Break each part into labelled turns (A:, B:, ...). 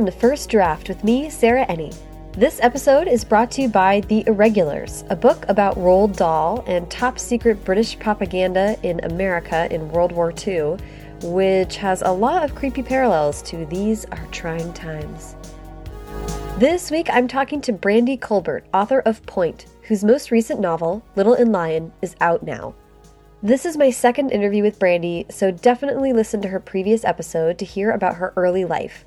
A: welcome to First Draft with me, Sarah Enni. This episode is brought to you by The Irregulars, a book about Roald Dahl and top secret British propaganda in America in World War II, which has a lot of creepy parallels to These Are Trying Times. This week I'm talking to Brandy Colbert, author of Pointe, whose most recent novel, Little and Lion, is out now. This is my second interview with Brandy, so definitely listen to her previous episode to hear about her early life.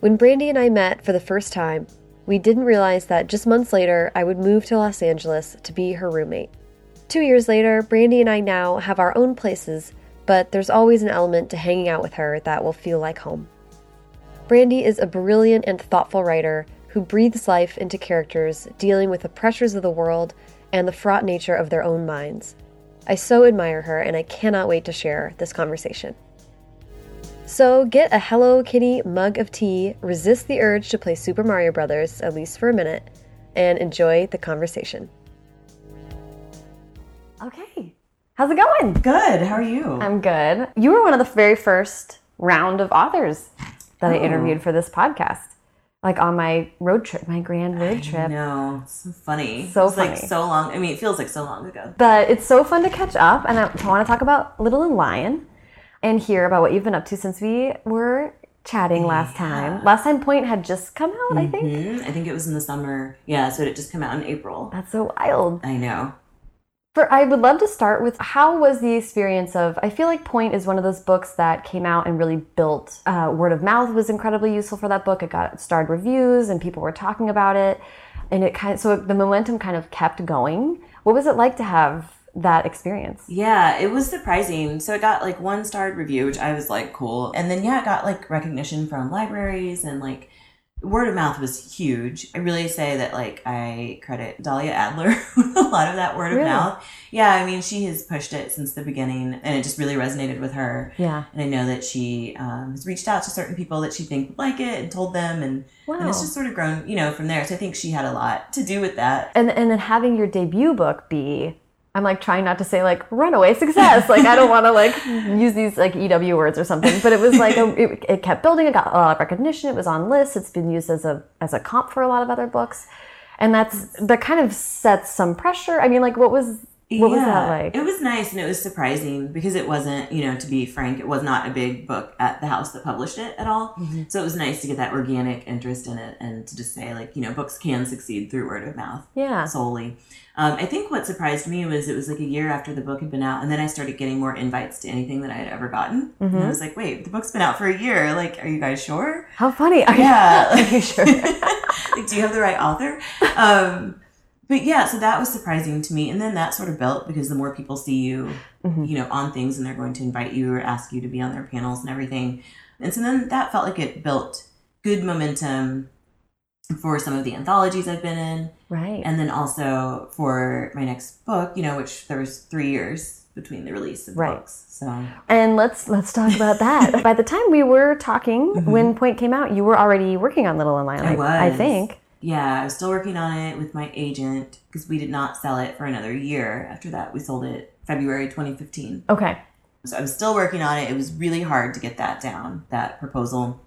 A: When Brandy and I met for the first time, we didn't realize that just months later I would move to Los Angeles to be her roommate. Two years later, Brandy and I now have our own places, but there's always an element to hanging out with her that will feel like home. Brandy is a brilliant and thoughtful writer who breathes life into characters dealing with the pressures of the world and the fraught nature of their own minds. I so admire her, and I cannot wait to share this conversation. So get a Hello Kitty mug of tea, resist the urge to play Super Mario Brothers, at least for a minute, and enjoy the conversation. Okay. How's it going?
B: Good. How are you?
A: I'm good. You were one of the very first round of authors that I
B: Oh.
A: interviewed for this podcast. Like on my road trip, my grand road trip.
B: No, so funny.
A: So
B: it's like
A: funny.
B: so long. I mean, it feels like so long ago.
A: But it's so fun to catch up, and I want to talk about Little and Lion and hear about what you've been up to since we were chatting last time. Last time Pointe had just come out, I think.
B: Mhm. I think it was in the summer. Yeah, so it just came out in April.
A: That's so wild.
B: I know.
A: For I would love to start with how was the experience of I feel like Pointe is one of those books that came out and really built uh, word of mouth was incredibly useful for that book. It got starred reviews and people were talking about it, and it kind of, so the momentum kind of kept going. What was it like to have that experience?
B: Yeah, it was surprising. So it got like one starred review, which I was like, cool. And then yeah, it got like recognition from libraries and like word of mouth was huge. I really say that like I credit Dahlia Adler with a lot of that word
A: Really?
B: of mouth. Yeah, I mean she has pushed it since the beginning and it just really resonated with her.
A: Yeah.
B: And I know that she um, has reached out to certain people that she think would like it and told them, and,
A: Wow.
B: and it's just sort of grown, you know, from there. So I think she had a lot to do with that.
A: and and then having your debut book be I'm like trying not to say like runaway success. Like I don't want to like use these like EW words or something, but it was like a, it, it kept building. It got a lot of recognition. It was on lists. It's been used as a as a comp for a lot of other books, and that's that kind of sets some pressure. I mean, like what was what was that like?
B: It was nice and it was surprising because it wasn't, you know, to be frank, it was not a big book at the house that published it at all.
A: Mm-hmm.
B: So it was nice to get that organic interest in it and to just say, like, you know, books can succeed through word of mouth
A: Yeah.
B: solely. Um, I think what surprised me was it was like a year after the book had been out, and then I started getting more invites to anything that I had ever gotten.
A: Mm-hmm.
B: And I was like, wait, the book's been out for a year. Like, are you guys sure?
A: How funny! Are
B: Yeah.
A: you, are you sure?
B: like, do you have the right author? Um, but yeah, so that was surprising to me. And then that sort of built because the more people see you,
A: Mm-hmm.
B: you know, on things and they're going to invite you or ask you to be on their panels and everything. And so then that felt like it built good momentum for some of the anthologies I've been in.
A: right.
B: And then also for my next book, you know, which there was three years between the release of
A: Right.
B: books. So
A: And let's let's talk about that. By the time we were talking, when Pointe came out, you were already working on Little and Lion.
B: Mm-hmm. I
A: I think.
B: Yeah, I was still working on it with my agent because we did not sell it for another year. After that, we sold it February 2015.
A: Okay.
B: So I was still working on it. It was really hard to get that down, that proposal.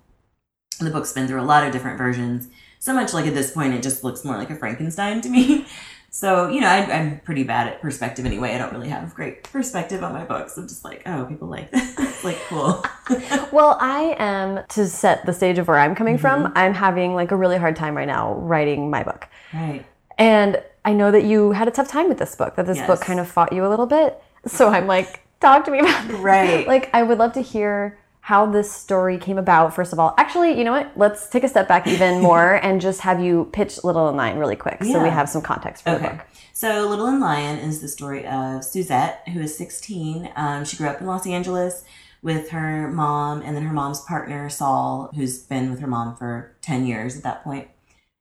B: The book's been through a lot of different versions. So much like at this point, it just looks more like a Frankenstein to me. So, you know, I, I'm pretty bad at perspective anyway. I don't really have great perspective on my books. I'm just like, oh, people like this. It's like, cool.
A: Well, I am to set the stage of where I'm coming from.
B: Mm-hmm.
A: I'm having like a really hard time right now writing my book.
B: right.
A: And I know that you had a tough time with this book, that this book kind of fought you a little bit. So I'm like, talk to me about it.
B: Right.
A: Like, I would love to hear how this story came about, first of all. Actually, you know what? Let's take a step back even more and just have you pitch Little and Lion really quick so we have some context for the
B: Okay.
A: book.
B: So, Little and Lion is the story of Suzette, who is 16. Um, she grew up in Los Angeles with her mom and then her mom's partner, Saul, who's been with her mom for 10 years at that point.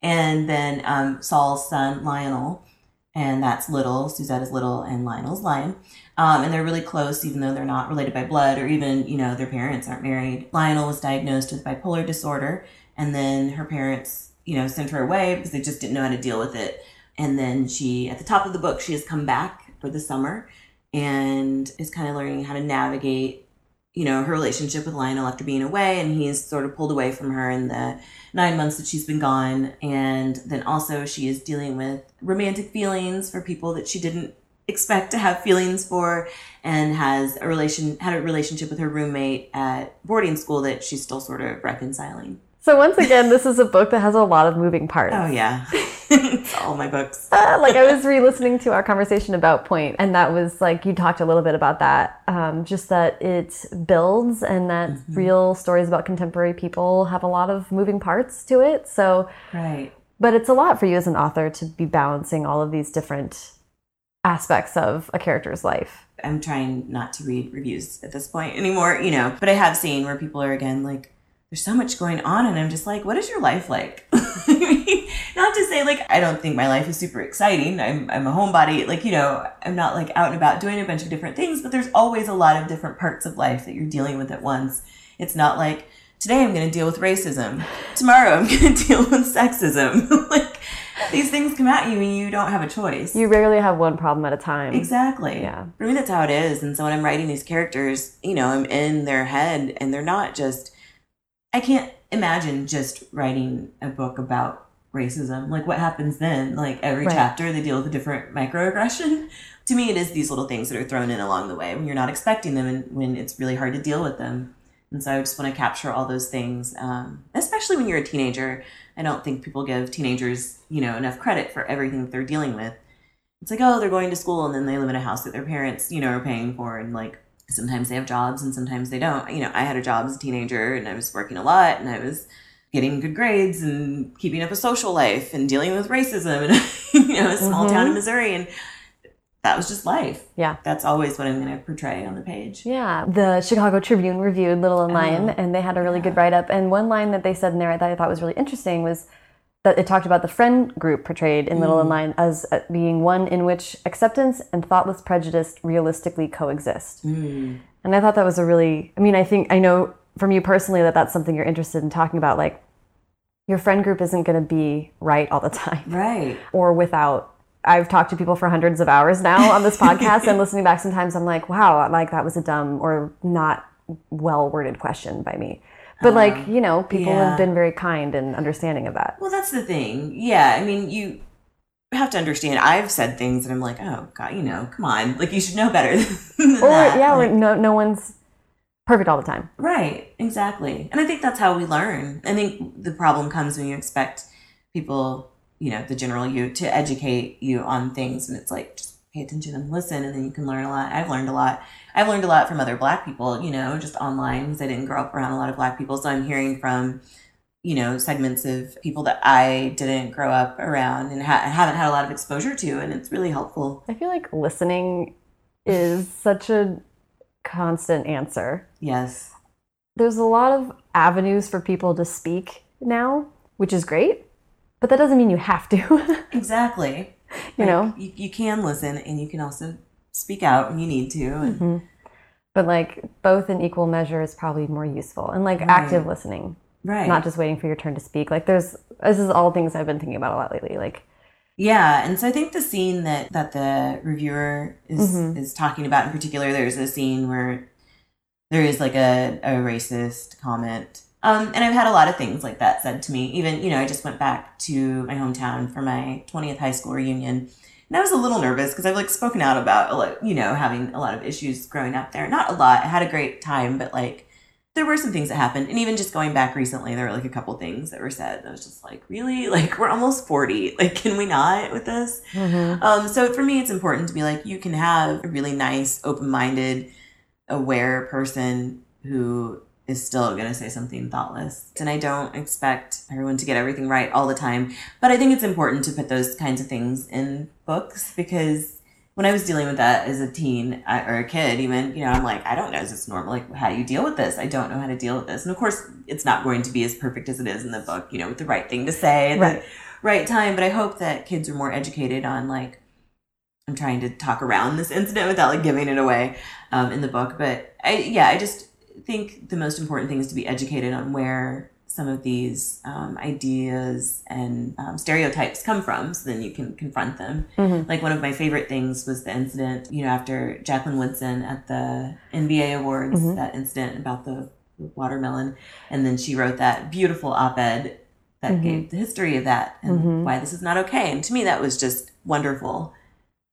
B: And then um, Saul's son, Lionel, and that's Little. Suzette is Little and Lionel's Lion. Um, and they're really close, even though they're not related by blood or even, you know, their parents aren't married. Lionel was diagnosed with bipolar disorder, and then her parents, you know, sent her away because they just didn't know how to deal with it. And then she, at the top of the book, she has come back for the summer and is kind of learning how to navigate you know, her relationship with Lionel after being away, and he's sort of pulled away from her in the nine months that she's been gone. And then also, she is dealing with romantic feelings for people that she didn't expect to have feelings for and has a relation had a relationship with her roommate at boarding school that she's still sort of reconciling.
A: So once again, this is a book that has a lot of moving parts.
B: Oh yeah. all my books.
A: Uh, like I was re-listening to our conversation about Pointe, and that was like you talked a little bit about that. Um, just that it builds, and that mm-hmm. real stories about contemporary people have a lot of moving parts to it. So
B: right.
A: But it's a lot for you as an author to be balancing all of these different aspects of a character's life.
B: I'm trying not to read reviews at this point anymore, you know, but I have seen where people are again like, there's so much going on, and I'm just like, what is your life like? not to say like I don't think my life is super exciting. I'm I'm a homebody, like you know, I'm not like out and about doing a bunch of different things, but there's always a lot of different parts of life that you're dealing with at once. It's not like today I'm going to deal with racism. Tomorrow I'm going to deal with sexism. like these things come at you and you don't have a choice.
A: You rarely have one problem at a time.
B: Exactly.
A: Yeah.
B: For me, that's how it is. And so when I'm writing these characters, you know, I'm in their head and they're not just, I can't imagine just writing a book about racism. Like what happens then? Like every right. chapter they deal with a different microaggression. to me, it is these little things that are thrown in along the way when you're not expecting them and when it's really hard to deal with them. And so I just want to capture all those things, um, especially when you're a teenager. I don't think people give teenagers, you know, enough credit for everything that they're dealing with. It's like, oh, they're going to school and then they live in a house that their parents, you know, are paying for, and like sometimes they have jobs and sometimes they don't. You know, I had a job as a teenager and I was working a lot and I was getting good grades and keeping up a social life and dealing with racism and you know, a small mm-hmm. town in mm-hmm. Missouri and that was just life.
A: Yeah.
B: That's always what I'm going to portray on the page.
A: Yeah. The Chicago Tribune reviewed Little and Lion, oh, and they had a really yeah. good write up. And one line that they said in there that I thought was really interesting was that it talked about the friend group portrayed in Little mm. and Lion as uh, being one in which acceptance and thoughtless prejudice realistically coexist. Mm. And I thought that was a really, I mean, I think, I know from you personally that that's something you're interested in talking about. Like, your friend group isn't going to be right all the time.
B: Right.
A: Or without I've talked to people for hundreds of hours now on this podcast and listening back sometimes I'm like, wow, like that was a dumb or not well worded question by me. But like, uh, you know, people yeah. have been very kind and understanding of that.
B: Well, that's the thing. Yeah, I mean, you have to understand. I've said things and I'm like, oh god, you know, come on, like you should know better. or
A: that. yeah, like, no, no one's perfect all the time.
B: Right. Exactly. And I think that's how we learn. I think the problem comes when you expect people you know the general you to educate you on things and it's like just pay attention and listen and then you can learn a lot i've learned a lot i've learned a lot from other black people you know just online because i didn't grow up around a lot of black people so i'm hearing from you know segments of people that i didn't grow up around and ha- haven't had a lot of exposure to and it's really helpful
A: i feel like listening is such a constant answer
B: yes
A: there's a lot of avenues for people to speak now which is great but that doesn't mean you have to.
B: exactly.
A: You like, know,
B: you, you can listen and you can also speak out when you need to. And... Mm-hmm.
A: But like both in equal measure is probably more useful and like right. active listening.
B: Right.
A: Not just waiting for your turn to speak. Like there's, this is all things I've been thinking about a lot lately. Like,
B: yeah, and so I think the scene that that the reviewer is mm-hmm. is talking about in particular, there's a scene where there is like a, a racist comment um, and I've had a lot of things like that said to me. Even, you know, I just went back to my hometown for my 20th high school reunion. And I was a little nervous because I've like spoken out about, like, you know, having a lot of issues growing up there. Not a lot. I had a great time, but like, there were some things that happened. And even just going back recently, there were like a couple things that were said. I was just like, really? Like, we're almost 40. Like, can we not with this? Mm-hmm. Um, so for me, it's important to be like, you can have a really nice, open minded, aware person who is still going to say something thoughtless. And I don't expect everyone to get everything right all the time. But I think it's important to put those kinds of things in books because when I was dealing with that as a teen or a kid, even, you know, I'm like, I don't know, is this normal? Like, how do you deal with this? I don't know how to deal with this. And of course, it's not going to be as perfect as it is in the book, you know, with the right thing to say at right. the right time. But I hope that kids are more educated on, like, I'm trying to talk around this incident without like giving it away um, in the book. But I, yeah, I just, think the most important thing is to be educated on where some of these um, ideas and um, stereotypes come from so then you can confront them
A: Mhm.
B: like one of my favorite things was the incident you know after jacqueline woodson at the nba awards
A: Mhm.
B: that incident about the watermelon and then she wrote that beautiful op-ed that
A: Mhm.
B: gave the history of that and
A: Mhm.
B: why this is not okay and to me that was just wonderful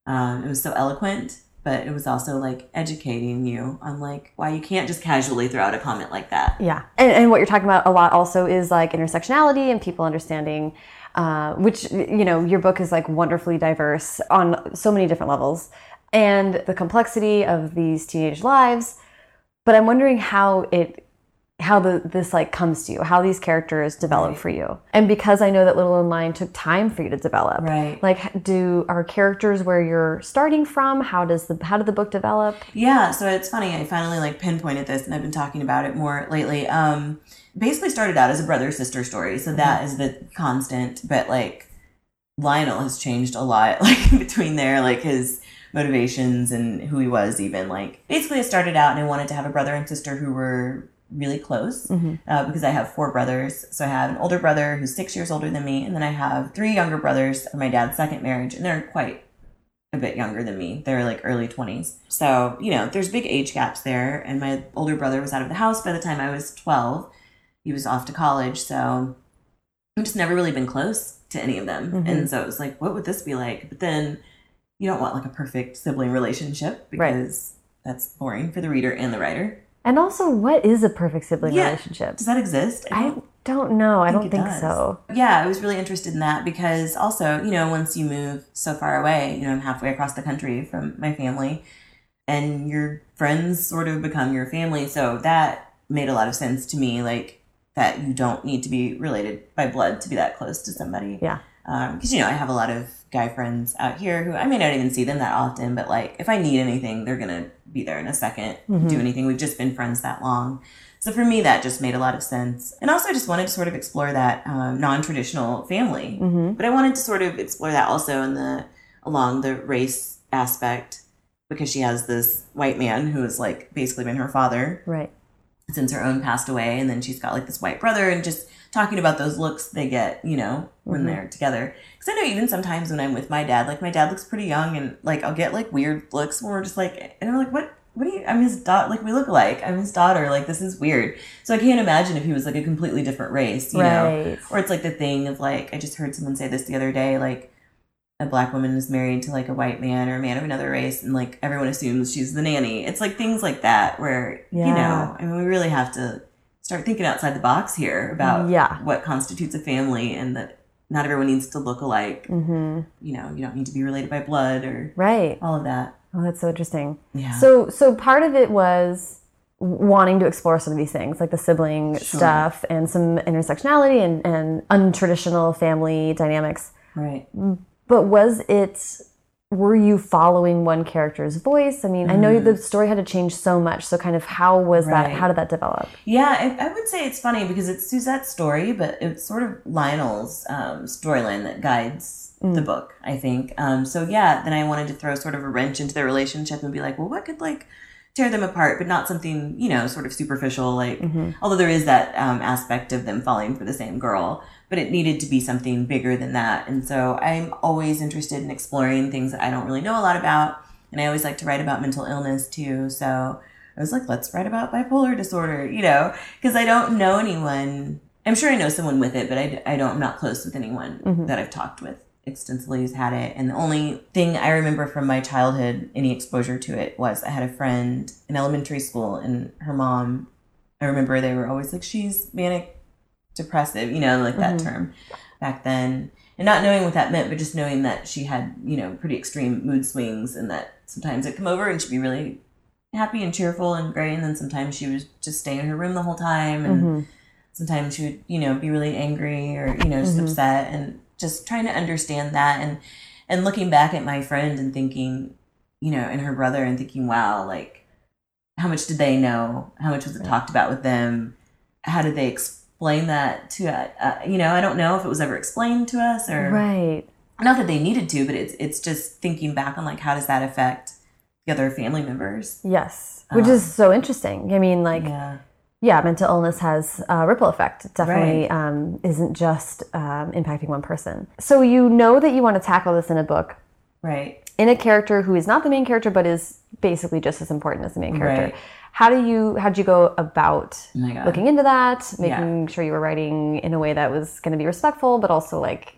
B: um, it was so eloquent but it was also like educating you on like why you can't just casually throw out a comment like that
A: Yeah, and, and what you're talking about a lot also is like intersectionality and people understanding, uh, which you know your book is like wonderfully diverse on so many different levels, and the complexity of these teenage lives. But I'm wondering how it, how the this like comes to you, how these characters develop
B: Right.
A: for you, and because I know that Little and Lion took time for you to develop.
B: right
A: Like, do our characters where you're starting from? How does the how did the book develop?
B: Yeah, so it's funny. I finally like pinpointed this, and I've been talking about it more lately. Um, basically started out as a brother sister story, so that is the constant. But like Lionel has changed a lot, like between there, like his motivations and who he was. Even like basically, I started out and I wanted to have a brother and sister who were really close
A: Mhm.
B: uh, because I have four brothers. So I have an older brother who's six years older than me, and then I have three younger brothers from my dad's second marriage, and they're quite a bit younger than me. They're like early 20s. So, you know, there's big age gaps there. And my older brother was out of the house by the time I was 12. He was off to college. So I've just never really been close to any of them.
A: Mhm.
B: And so it was like, what would this be like? But then you don't want like a perfect sibling relationship
A: Right.
B: because that's boring for the reader and the writer.
A: And also, what is a perfect sibling
B: Yeah.
A: relationship?
B: Does that exist?
A: I don't know. I, don't think
B: does.
A: so.
B: Yeah, I was really interested in that because also, you know, once you move so far away, you know, I'm halfway across the country from my family, and your friends sort of become your family. So that made a lot of sense to me, like that you don't need to be related by blood to be that close to somebody.
A: Yeah.
B: Um, because, you know, I have a lot of guy friends out here who I may not even see them that often, but like if I need anything, they're going to be there in a 2nd
A: Mhm.
B: do anything. We've just been friends that long. So for me, that just made a lot of sense. And also, I just wanted to sort of explore that um, non-traditional family.
A: hmm
B: But I wanted to sort of explore that also in the along the race aspect because she has this white man who has like basically been her father
A: Right.
B: since her own passed away, and then she's got like this white brother, and just talking about those looks they get, you know, when
A: Mhm.
B: they're together. Because I know even sometimes when I'm with my dad, like my dad looks pretty young, and like I'll get like weird looks when we're just like, and I'm like, what? What do you? I'm his daughter. Like we look alike. I'm his daughter. Like this is weird. So I can't imagine if he was like a completely different race, you know. Or it's like the thing of like I just heard someone say this the other day, like a black woman is married to like a white man or a man of another race, and like everyone assumes she's the nanny. It's like things like that where you know, I mean, we really have to start thinking outside the box here about
A: Yeah.
B: what constitutes a family, and that not everyone needs to look alike.
A: hmm
B: You know, you don't need to be related by blood or
A: Right.
B: all of that.
A: Oh, that's so interesting.
B: Yeah.
A: So, so part of it was wanting to explore some of these things, like the sibling
B: Sure.
A: stuff and some intersectionality and, and untraditional family dynamics.
B: right.
A: But was it? Were you following one character's voice? I mean, I know
B: Mm.
A: the story had to change so much. So, kind of, how was that? How did that develop?
B: Yeah, I, I would say it's funny because it's Suzette's story, but it's sort of Lionel's um, storyline that guides
A: Mm.
B: the book, I think. Um, so yeah, then I wanted to throw sort of a wrench into their relationship and be like, well, what could like tear them apart, but not something you know, sort of superficial. Like,
A: Mhm.
B: although there is that um, aspect of them falling for the same girl, but it needed to be something bigger than that. And so I'm always interested in exploring things that I don't really know a lot about, and I always like to write about mental illness too. So I was like, let's write about bipolar disorder, you know, because I don't know anyone. I'm sure I know someone with it, but I, I don't, I'm not close with anyone
A: Mhm.
B: that I've talked with extensively who's had it. And the only thing I remember from my childhood, any exposure to it, was I had a friend in elementary school, and her mom, I remember they were always like, she's manic depressive, you know, like that
A: Mhm.
B: term back then. And not knowing what that meant, but just knowing that she had, you know, pretty extreme mood swings and that sometimes it'd come over and she'd be really happy and cheerful and great. And then sometimes she would just stay in her room the whole time. And
A: Mhm.
B: sometimes she would, you know, be really angry or, you know, just
A: Mhm.
B: upset and just trying to understand that and, and looking back at my friend and thinking, you know, and her brother and thinking, wow, like, how much did they know? How much was it
A: Right.
B: talked about with them? How did they explain that to, uh, uh, you know, I don't know if it was ever explained to us or
A: Right.
B: not that they needed to, but it's, it's just thinking back on like, how does that affect the other family members?
A: Yes. Which
B: Um,
A: is so interesting. I mean, like,
B: yeah.
A: yeah, mental illness has a ripple effect. It definitely um, isn't just um, impacting one person. So you know that you want to tackle this in a book
B: Right.
A: in a character who is not the main character, but is basically just as important as the main character.
B: Right.
A: How do you how'd you go about
B: Oh
A: looking into that, making sure you were writing in a way that was going to be respectful, but also like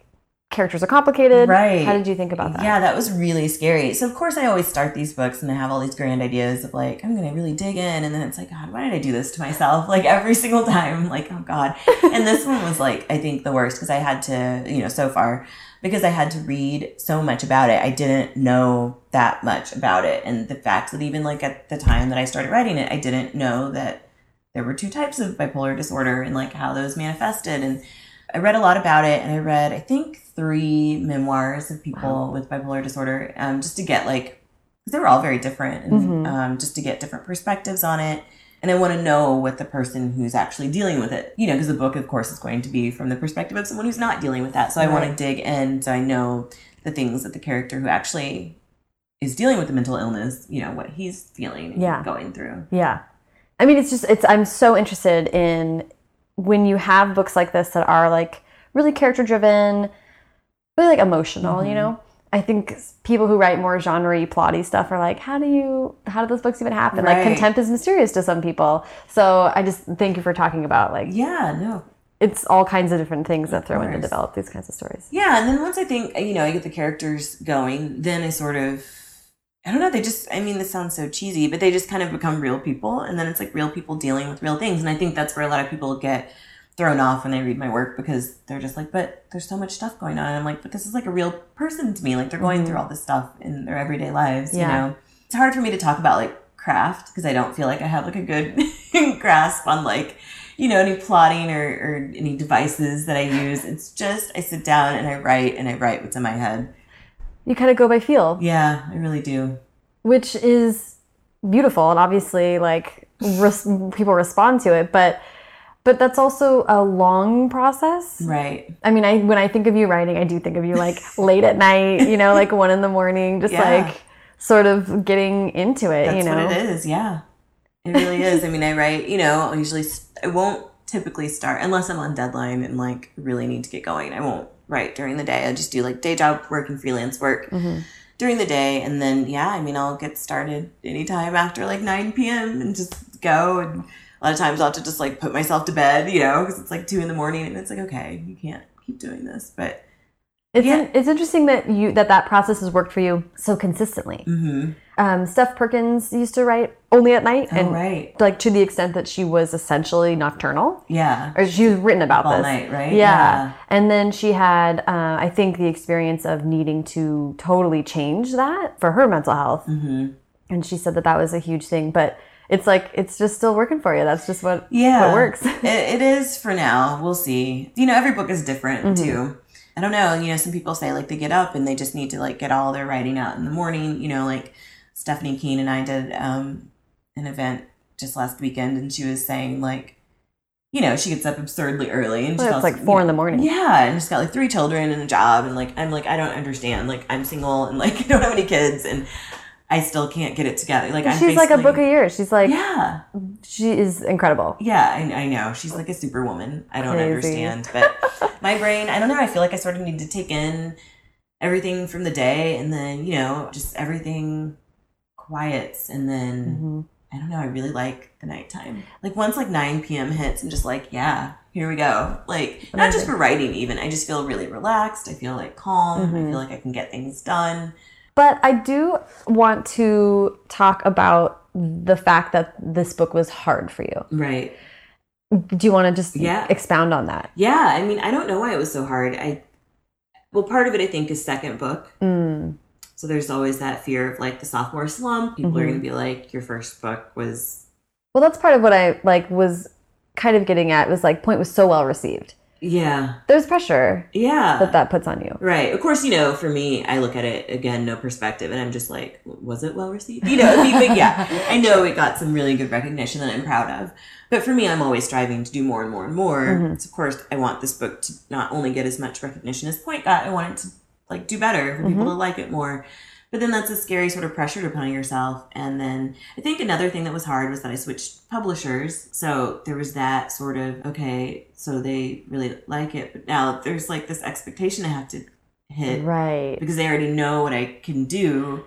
A: characters are complicated?
B: Right.
A: How did you think about that?
B: Yeah, that was really scary. So of course I always start these books and I have all these grand ideas of like I'm gonna really dig in, and then it's like God, why did I do this to myself? Like every single time, like oh God. And this one was like I think the worst because I had to, you know, so far because I had to read so much about it. I didn't know that much about it, and the fact that even like at the time that I started writing it, I didn't know that there were two types of bipolar disorder and like how those manifested and I read a lot about it, and I read I think three memoirs of people with bipolar disorder, um, just to get like they were all very different, and
A: Mhm.
B: um, just to get different perspectives on it. And I want to know what the person who's actually dealing with it, you know, because the book, of course, is going to be from the perspective of someone who's not dealing with that. So I want to dig in, so I know the things that the character who actually is dealing with the mental illness, you know, what he's feeling, and
A: Yeah.
B: going through.
A: Yeah. I mean, it's just, it's, I'm so interested in when you have books like this that are like really character driven, really like emotional, you
B: Mhm.
A: know? I think people who write more genre plotty stuff are like, how do you, how do those books even happen? Like, contempt is mysterious to some people. So I just thank you for talking about like,
B: Yeah, no,
A: it's all kinds of different things that throw in to develop these kinds of stories.
B: Yeah, and then once I think you know I get the characters going, then I sort of I don't know, they just I mean this sounds so cheesy, but they just kind of become real people and then it's like real people dealing with real things. And I think that's where a lot of people get thrown off when they read my work because they're just like, but there's so much stuff going on. And I'm like, but this is like a real person to me. Like they're going
A: Mhm.
B: through all this stuff in their everyday lives,
A: Yeah.
B: you know. It's hard for me to talk about like craft because I don't feel like I have like a good grasp on like you know, any plotting or, or any devices that I use. It's just I sit down and I write and I write what's in my head.
A: You kind of go by feel.
B: Yeah, I really do.
A: which is beautiful and obviously like res- people respond to it but but that's also a long process
B: Right.
A: i mean i when i think of you writing i do think of you like late at night you know like one in the morning just
B: Yeah.
A: like sort of getting into it
B: That's
A: you know
B: what it is. Yeah. It really is. I mean, I write, you know, I'll usually, I won't typically start unless I'm on deadline and like really need to get going. I won't write during the day. I just do like day job work and freelance work
A: Mhm.
B: during the day. And then, yeah, I mean, I'll get started anytime after like 9 p.m. and just go. And a lot of times I'll have to just like put myself to bed, you know, because it's like two in the morning and it's like, okay, you can't keep doing this. But,
A: it's
B: Yeah.
A: it's interesting that you that that process has worked for you so consistently
B: mm-hmm.
A: um steph perkins used to write only at night
B: Oh,
A: and
B: right.
A: like to the extent that she was essentially nocturnal
B: Yeah.
A: or she was written about
B: All
A: this
B: night, right?
A: Yeah. And then she had, uh, I think, the experience of needing to totally change that for her mental health.
B: Mm-hmm.
A: And she said that that was a huge thing. But it's like, it's just still working for you. That's just what,
B: Yeah.
A: what works.
B: it, it is for now. We'll see. You know, every book is different
A: Mhm.
B: too. I don't know. You know, some people say like they get up and they just need to like get all their writing out in the morning. You know, like Stephanie Kuehn and I did um, an event just last weekend, and she was saying like, you know, she gets up absurdly early and
A: Well,
B: she's
A: it's like four in the morning.
B: Yeah, and she's got like three children and a job, and like I'm like I don't understand. Like I'm single and like I don't have any kids, and I still can't get it together. Like I'm
A: She's like a book a year. She's like,
B: Yeah.
A: she is incredible.
B: Yeah, I, I know. She's like a superwoman. I don't
A: Crazy.
B: understand. But my brain, I don't know. I feel like I sort of need to take in everything from the day and then, you know, just everything quiets. And then,
A: Mhm.
B: I don't know. I really like the nighttime. Like once like 9 p.m. hits, I'm just like, yeah, here we go. Like, not just for writing, even. I just feel really relaxed. I feel like calm. I
A: Mhm.
B: feel like I can get things done.
A: But I do want to talk about the fact that this book was hard for you.
B: Right.
A: Do you want to just
B: Yeah.
A: expound on that?
B: Yeah. I mean, I don't know why it was so hard. I, well, part of it, I think, is second book.
A: Mm.
B: So there's always that fear of like the sophomore slump. People are
A: Mhm.
B: going to be like, your first book was,
A: Well, that's part of what I like was kind of getting at was like Pointe was so well received.
B: Yeah,
A: There's pressure
B: yeah.
A: that that puts on you.
B: Right. Of course, you know, for me, I look at it again, no perspective, and I'm just like, was it well received? You know, but yeah, I know it got some really good recognition that I'm proud of. But for me, I'm always striving to do more and more and more.
A: Mhm.
B: So of course, I want this book to not only get as much recognition as Pointe got, I want it to like do better for people
A: Mhm.
B: to like it more. But then that's a scary sort of pressure to put on yourself. And then I think another thing that was hard was that I switched publishers. So there was that sort of, okay, so they really like it. But now there's like this expectation I have to hit.
A: Right.
B: Because they already know what I can do.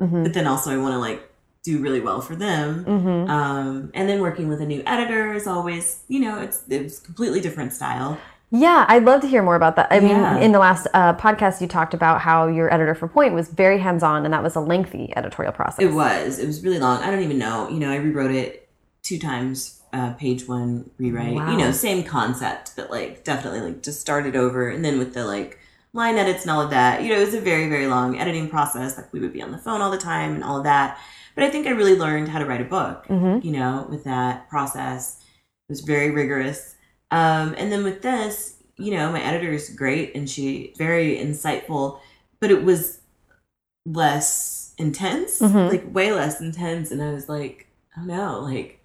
A: Mm-hmm.
B: But then also I want to like do really well for them.
A: Mm-hmm.
B: Um, and then working with a new editor is always, you know, it's it's completely different style.
A: Yeah, I'd love to hear more about that. I
B: Yeah.
A: mean, in the last uh, podcast, you talked about how your editor for Pointe was very hands on, and that was a lengthy editorial process.
B: It was. It was really long. I don't even know. You know, I rewrote it two times. Uh, page one rewrite.
A: Wow.
B: You know, same concept, but like definitely like just started over, and then with the like line edits and all of that. You know, it was a very very long editing process. Like we would be on the phone all the time and all of that. But I think I really learned how to write a book.
A: Mhm.
B: You know, with that process, it was very rigorous. Um, and then with this, you know, my editor is great and she very insightful, but it was less intense,
A: Mhm.
B: like way less intense. And I was like, oh no, like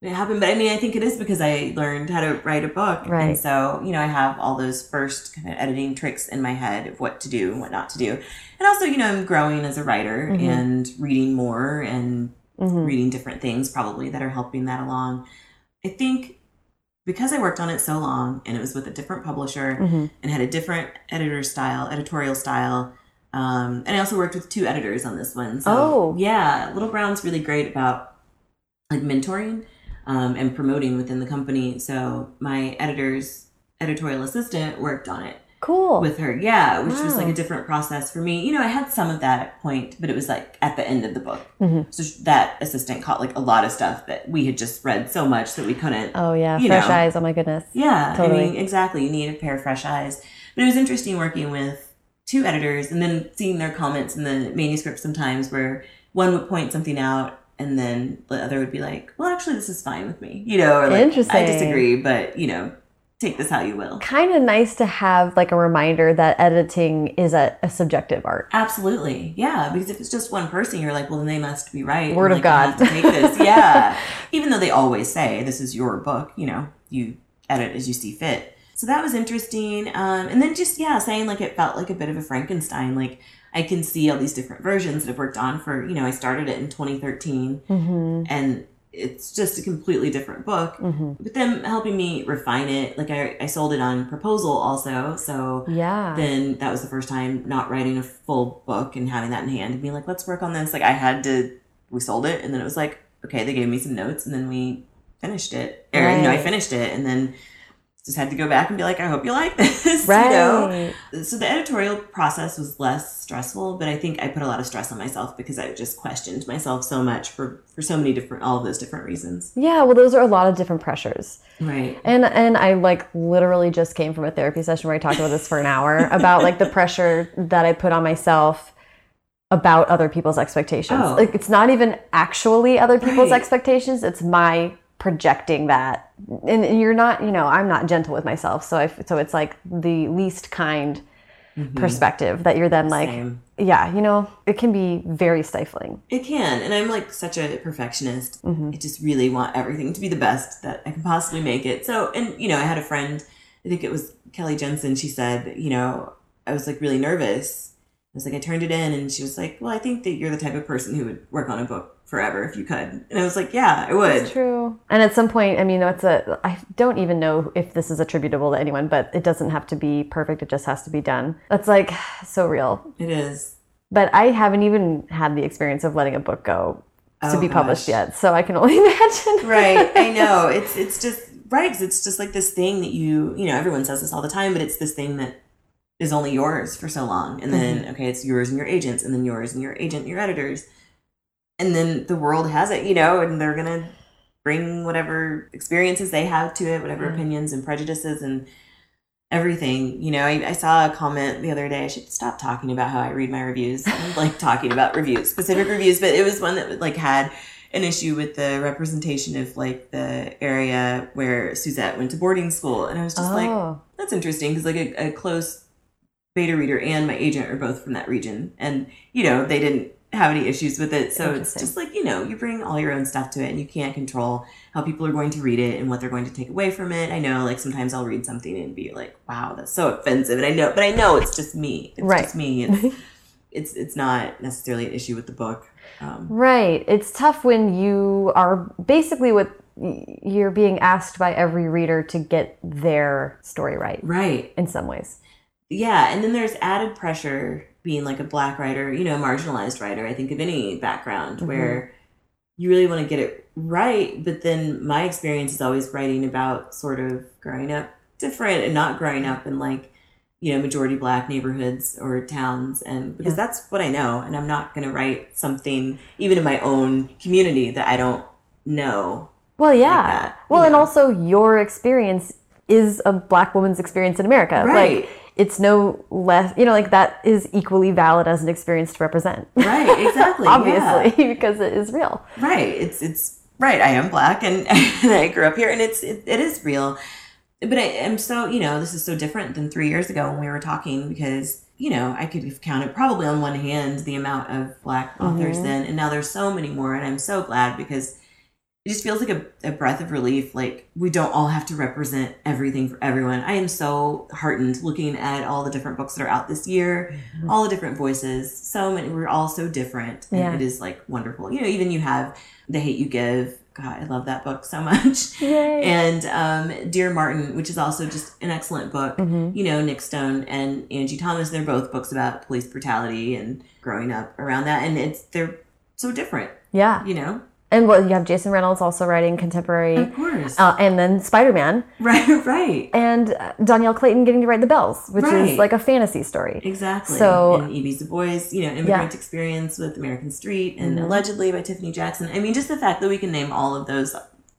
B: it happened. But I mean, I think it is because I learned how to write a book.
A: Right.
B: And so, you know, I have all those first kind of editing tricks in my head of what to do and what not to do. And also, you know, I'm growing as a writer
A: Mhm.
B: and reading more and
A: Mhm.
B: reading different things probably that are helping that along. I think because I worked on it so long and it was with a different publisher
A: Mhm.
B: and had a different editor style, editorial style. Um, and I also worked with two editors on this one. So
A: Oh.
B: yeah, Little Brown's really great about like mentoring um, and promoting within the company. So my editor's editorial assistant worked on it
A: Cool.
B: with her. Yeah, which was like a different process for me. You know, I had some of that at Pointe, but it was like at the end of the book.
A: Mhm.
B: So that assistant caught like a lot of stuff that we had just read so much that we couldn't.
A: oh yeah,
B: you
A: fresh
B: know.
A: eyes. Oh my goodness.
B: yeah,
A: totally.
B: I mean, exactly. You need a pair of fresh eyes. But it was interesting working with two editors and then seeing their comments in the manuscript sometimes where one would point something out and then the other would be like, well, actually, this is fine with me. You know, or like, I disagree, but, you know, take this how you will.
A: Kind of nice to have like a reminder that editing is a, a subjective art.
B: Absolutely. Yeah. Because if it's just one person, you're like, well, then they must be right.
A: Word
B: and,
A: of
B: like,
A: God.
B: to take this. Yeah. Even though they always say, this is your book, you know, you edit as you see fit. So that was interesting. Um, and then just, yeah, saying like it felt like a bit of a Frankenstein. Like I can see all these different versions that I've worked on for, you know, I started it in 2013
A: Mm-hmm.
B: and it's just a completely different book.
A: Mm-hmm.
B: But them helping me refine it. Like I, I sold it on proposal also. So
A: Yeah.
B: then that was the first time not writing a full book and having that in hand and being like, let's work on this. Like I had to, we sold it and then it was like, okay, they gave me some notes and then we finished it. Or, you know, I finished it and then just had to go back and be like, I hope you like this.
A: right.
B: You know? So the editorial process was less stressful, but I think I put a lot of stress on myself because I just questioned myself so much for, for so many different, all of those different reasons.
A: Yeah. Well, those are a lot of different pressures.
B: Right.
A: And and I like literally just came from a therapy session where I talked about this for an hour about like the pressure that I put on myself about other people's expectations.
B: Oh.
A: Like it's not even actually other people's
B: Right.
A: expectations, it's my projecting that. And and you're not, you know, I'm not gentle with myself. So I so it's like the least kind perspective that you're then like
B: Same.
A: yeah, you know, it can be very stifling.
B: It can, and I'm like such a perfectionist.
A: Mm-hmm.
B: I just really want everything to be the best that I can possibly make it. So, and you know, I had a friend, I think it was Kelly Jensen. She said, you know, I was like really nervous. I was like, I turned it in, and she was like, "Well, I think that you're the type of person who would work on a book forever if you could." And I was like, "Yeah, I would."
A: It's true. And at some point, I mean, that's a. I don't even know if this is attributable to anyone, but it doesn't have to be perfect. It just has to be done. That's like so real.
B: It is.
A: But I haven't even had the experience of letting a book go to
B: Oh,
A: be published
B: gosh.
A: yet, so I can only imagine.
B: right i know it's it's just right 'cause it's just like this thing that you you know everyone says this all the time but it's this thing that is only yours for so long and mm-hmm. then okay it's yours and your agents and then yours and your agent and your editors and then the world has it you know and they're gonna bring whatever experiences they have to it whatever
A: Mm.
B: opinions and prejudices and everything you know. I, I saw a comment the other day i should stop talking about how i read my reviews. I'm like talking about reviews specific reviews but it was one that like had an issue with the representation of like the area where Suzette went to boarding school, and I was just like,
A: oh,
B: that's interesting because like a, a close beta reader and my agent are both from that region, and you know they didn't have any issues with it. So it's just like you know you bring all your own stuff to it, and you can't control how people are going to read it and what they're going to take away from it. I know like sometimes I'll read something and be like, wow, that's so offensive, and I know, but I know it's just me. It's
A: Right.
B: just me. It's, it's it's not necessarily an issue with the book. Um,
A: Right. It's tough when you are basically what you're being asked by every reader to get their story right
B: right.
A: in some ways.
B: Yeah, and then there's added pressure being like a black writer, you know, marginalized writer, I think of any background
A: Mhm.
B: where you really want to get it right, but then my experience is always writing about sort of growing up different and not growing up in like, you know, majority black neighborhoods or towns and because
A: Yeah.
B: that's what I know and I'm not going to write something even in my own community that I don't know.
A: Well, yeah.
B: that,
A: well,
B: you
A: and also your experience is a black woman's experience in America.
B: Right.
A: Like it's no less, you know, like that is equally valid as an experience to represent.
B: Right, exactly. yeah.
A: Obviously, because it is real.
B: right it's it's right i am black and, and i grew up here and it's it, it is real but I, am so you know this is so different than three years ago when we were talking because you know i could have counted probably on one hand the amount of black authors
A: Mhm.
B: then and now there's so many more and i'm so glad because it just feels like a, a breath of relief like we don't all have to represent everything for everyone. I am so heartened looking at all the different books that are out this year all the different voices so many we're all so different and
A: Yeah.
B: it is like wonderful. You know even you have the hate you give. God i love that book so much.
A: Yay.
B: and um dear martin which is also just an excellent book.
A: Hmm
B: you know nic stone and angie thomas they're both books about police brutality and growing up around that and it's they're so different.
A: Yeah.
B: you know
A: And well, you have Jason Reynolds also writing contemporary,
B: of course
A: uh, and then Spider Man,
B: right right
A: and uh, Dhonielle Clayton getting to write The Belles, which
B: Right.
A: is like a fantasy story.
B: Exactly.
A: So-
B: and Ibi Zoboi, you know, immigrant experience with American Street and
A: Mhm.
B: allegedly by Tiffany Jackson. I mean, just the fact that we can name all of those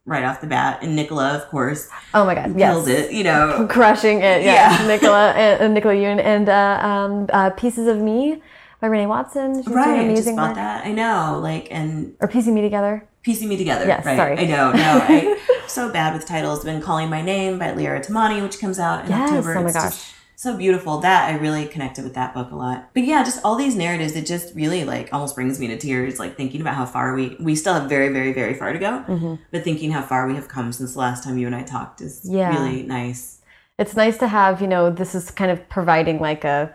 B: right off the bat, and Nicola, of course,
A: Oh my God. Yes.
B: killed it. You know,
A: Crushing it. Yeah.
B: Yeah.
A: Nicola and uh, Nicola Yoon and uh, um, uh, Pieces of Me by Renee Watson. She's doing
B: right? I just
A: amazing
B: bought
A: work.
B: that. I know, like, and
A: Or Piecing Me Together.
B: piecing me together.
A: Yes,
B: right?
A: sorry.
B: I know. No, I so bad with titles. Been calling my name by Liara Tamani, which comes out in
A: Yes.
B: October.
A: Oh my
B: It's
A: gosh.
B: so beautiful that I really connected with that book a lot. But yeah, just all these narratives, it just really like almost brings me to tears. Like thinking about how far we we still have very very very far to go,
A: hmm
B: but thinking how far we have come since the last time you and I talked is
A: Yeah.
B: really nice.
A: It's nice to have, you know, this is kind of providing like a,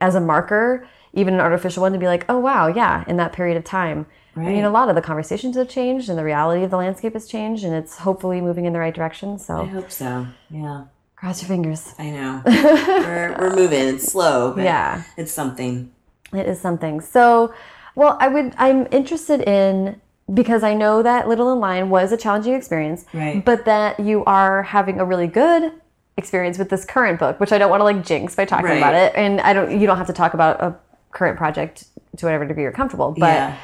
A: as a marker, even an artificial one to be like, oh wow, yeah, in that period of time.
B: Right.
A: I mean, a lot of the conversations have changed and the reality of the landscape has changed and it's hopefully moving in the right direction. So I
B: hope so. Yeah,
A: cross your fingers.
B: I know. we're we're moving. It's slow, but
A: yeah.
B: it's something.
A: It is something. So, well, I would. I'm interested in because I know that Little and Lion was a challenging experience,
B: Right.
A: but that you are having a really good experience with this current book, which I don't want to like jinx by talking
B: Right.
A: about it, and I don't. You don't have to talk about a current project to whatever degree you're comfortable. But
B: yeah.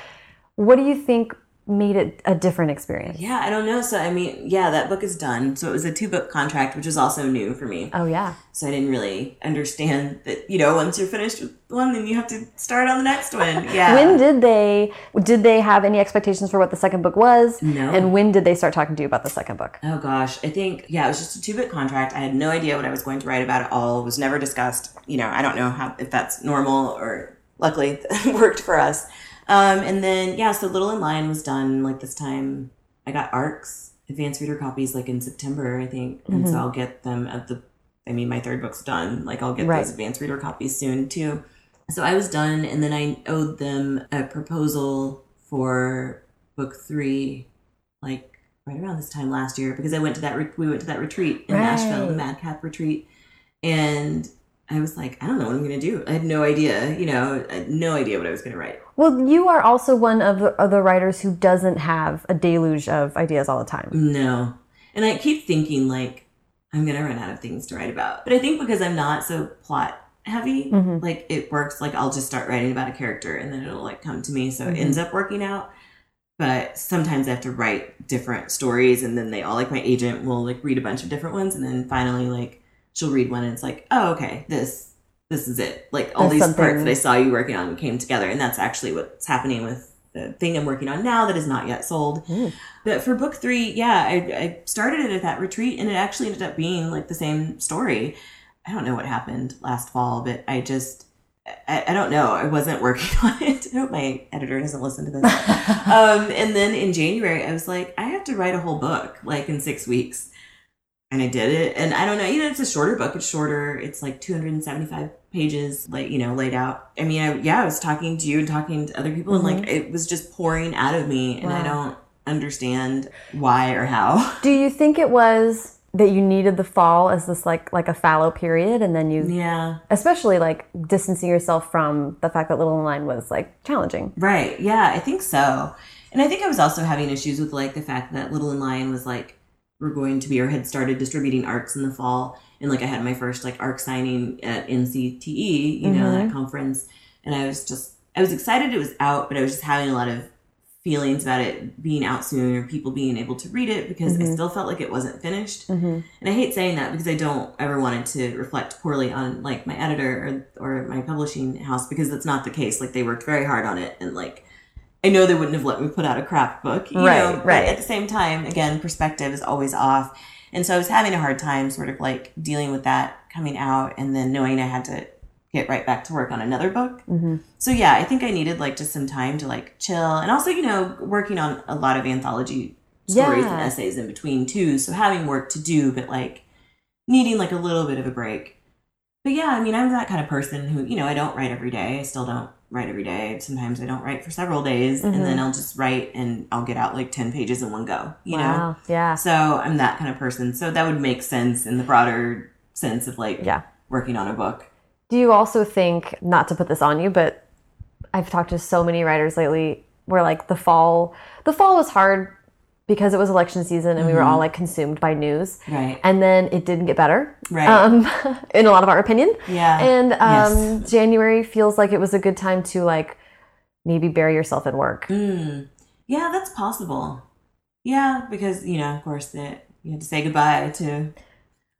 A: what do you think made it a different experience?
B: Yeah, I don't know. So I mean, yeah, that book is done. So it was a two book contract, which was also new for me.
A: Oh yeah,
B: So I didn't really understand that, you know, once you're finished with one, then you have to start on the next one. Yeah.
A: when did they did they have any expectations for what the second book was?
B: No.
A: And when did they start talking to you about the second book?
B: Oh gosh, I think yeah, it was just a two book contract. I had no idea what I was going to write about at all. It was never discussed. You know, I don't know how if that's normal or luckily worked for us. Um, and then yeah, so Little and Lion was done like this time. I got ARCs, advanced reader copies, like in September, I think, and
A: Mhm.
B: so I'll get them at the. I mean, my third book's done. Like I'll get
A: Right.
B: those advanced reader copies soon too. So I was done, and then I owed them a proposal for book three, like right around this time last year, because I went to that re- we went to that retreat in
A: Right.
B: Nashville, the Madcap retreat, and I was like, I don't know what I'm gonna do. I had no idea, you know, I had no idea what I was gonna write.
A: Well, you are also one of the, of the writers who doesn't have a deluge of ideas all the time.
B: No, and I keep thinking like I'm gonna run out of things to write about, but I think because I'm not so plot heavy,
A: Mhm.
B: like it works. Like I'll just start writing about a character, and then it'll like come to me. So
A: Mhm.
B: it ends up working out. But sometimes I have to write different stories, and then they all like my agent will like read a bunch of different ones, and then finally like she'll read one, and it's like, oh okay, this this is it. Like all
A: There's
B: these
A: something-
B: parts that I saw you working on came together, and that's actually what's happening with the thing I'm working on now that is not yet sold.
A: Mm.
B: But for book three, yeah, I, I started it at that retreat, and it actually ended up being like the same story. I don't know what happened last fall, but I just I, I don't know. I wasn't working on it. I hope my editor doesn't listen to this. um, and then in January, I was like, I have to write a whole book, like in six weeks. And I did it. And I don't know, you know, it's a shorter book. It's shorter. It's like 275 pages, like, you know, laid out. I mean, I, yeah, I was talking to you and talking to other people, and like, mm-hmm. it was just pouring out of me, and I don't understand why or how.
A: Do you think it was that you needed the fall as this like like a fallow period, and then you,
B: yeah.
A: especially like distancing yourself from the fact that Little and Lion was like challenging?
B: Right. Yeah, I think so. And I think I was also having issues with like the fact that Little and Lion was like we're going to be or had started distributing arcs in the fall and like I had my first like arc signing at NCTE, you know, that conference and I was just I was excited it was out, but I was just having a lot of feelings about it being out soon or people being able to read it because I still felt like it wasn't finished.
A: Mm-hmm.
B: And I hate saying that because I don't ever want it to reflect poorly on like my editor or, or my publishing house because that's not the case. Like they worked very hard on it and like I know they wouldn't have let me put out a crap book. You
A: Right,
B: know, but
A: right.
B: At the same time, again, perspective is always off. And so I was having a hard time sort of like dealing with that coming out and then knowing I had to get right back to work on another book.
A: Mm-hmm.
B: So yeah, I think I needed like just some time to like chill and also, you know, working on a lot of anthology stories and essays in between too. So having work to do, but like needing like a little bit of a break. But yeah, I mean, I'm that kind of person who, you know, I don't write every day. I still don't write every day. Sometimes I don't write for several days and then mm-hmm. I'll just write and I'll get out like 10 pages in one go, you know?
A: Yeah.
B: So I'm that kind of person. So that would make sense in the broader sense of like
A: Yeah.
B: working on a book.
A: Do you also think, not to put this on you, but I've talked to so many writers lately where like the fall, the fall was hard because it was election season and we were all like consumed by news.
B: Right.
A: And then it didn't get better,
B: Right.
A: um, in a lot of our opinion.
B: Yeah.
A: And um,
B: Yes.
A: January feels like it was a good time to like maybe bury yourself in work.
B: Mm. Yeah, that's possible. Yeah, because you know, of course, that you had to say goodbye to the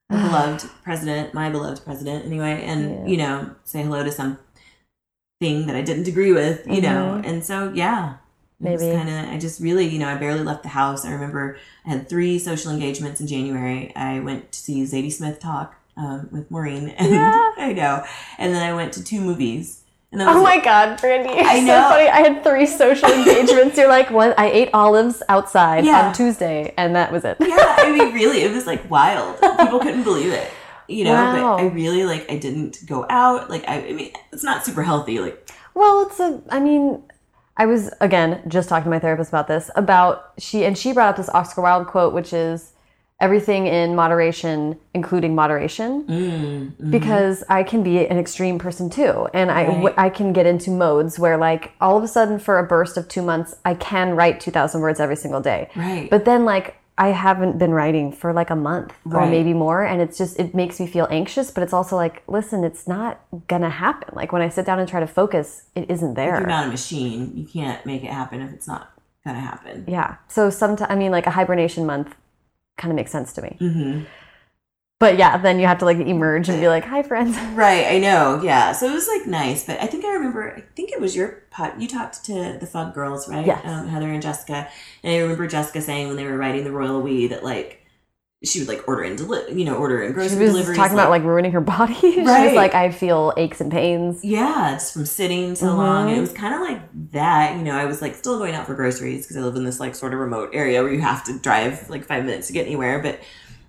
B: beloved president, my beloved president, anyway, and
A: Yeah.
B: you know, say hello to some thing that I didn't agree with, you know, and so yeah.
A: Maybe.
B: kind of. I just really, you know, I barely left the house. I remember I had three social engagements in January. I went to see Zadie Smith talk um, with Maureen, and
A: Yeah.
B: I know, and then I went to two movies, and that was
A: Oh
B: it.
A: my God, Brandy!
B: I
A: so
B: know.
A: funny. I had three social engagements. You're like, what? I ate olives outside
B: Yeah.
A: on Tuesday, and that was it.
B: yeah, I mean, really, it was like wild. People couldn't believe it, you know.
A: Wow.
B: But I really like. I didn't go out. Like, I, I mean, it's not super healthy. Like,
A: Well, it's a. I mean, I was again just talking to my therapist about this. About she and she brought up this Oscar Wilde quote, which is everything in moderation, including moderation.
B: mm,
A: Because I can be an extreme person too, and I
B: Right.
A: I can get into modes where like all of a sudden for a burst of two months I can write two thousand words every single day.
B: right.
A: But then like I haven't been writing for like a month or maybe more and it's just it makes me feel anxious, but it's also like listen, it's not gonna happen. Like when I sit down and try to focus, it isn't there.
B: If you're not a machine. You can't make it happen if it's not gonna happen.
A: yeah. So sometimes I mean like a hibernation month kind of makes sense to me.
B: hmm
A: But yeah, then you have to like emerge and be like, "Hi friends."
B: Right, I know. Yeah, so it was like nice, but I think I remember. I think it was your pot. You talked to the Fug girls, right?
A: Yes.
B: Um, Heather and Jessica, and I remember Jessica saying when they were writing the Royal We that like she would like order and deli- you know, order in
A: She
B: grocery
A: was
B: deliveries.
A: talking about like ruining her body. she was
B: Right.
A: like, "I feel aches and pains."
B: Yeah, just from sitting so
A: Mhm.
B: long. And it was kind of like that. You know, I was like still going out for groceries because I live in this like sort of remote area where you have to drive like five minutes to get anywhere. But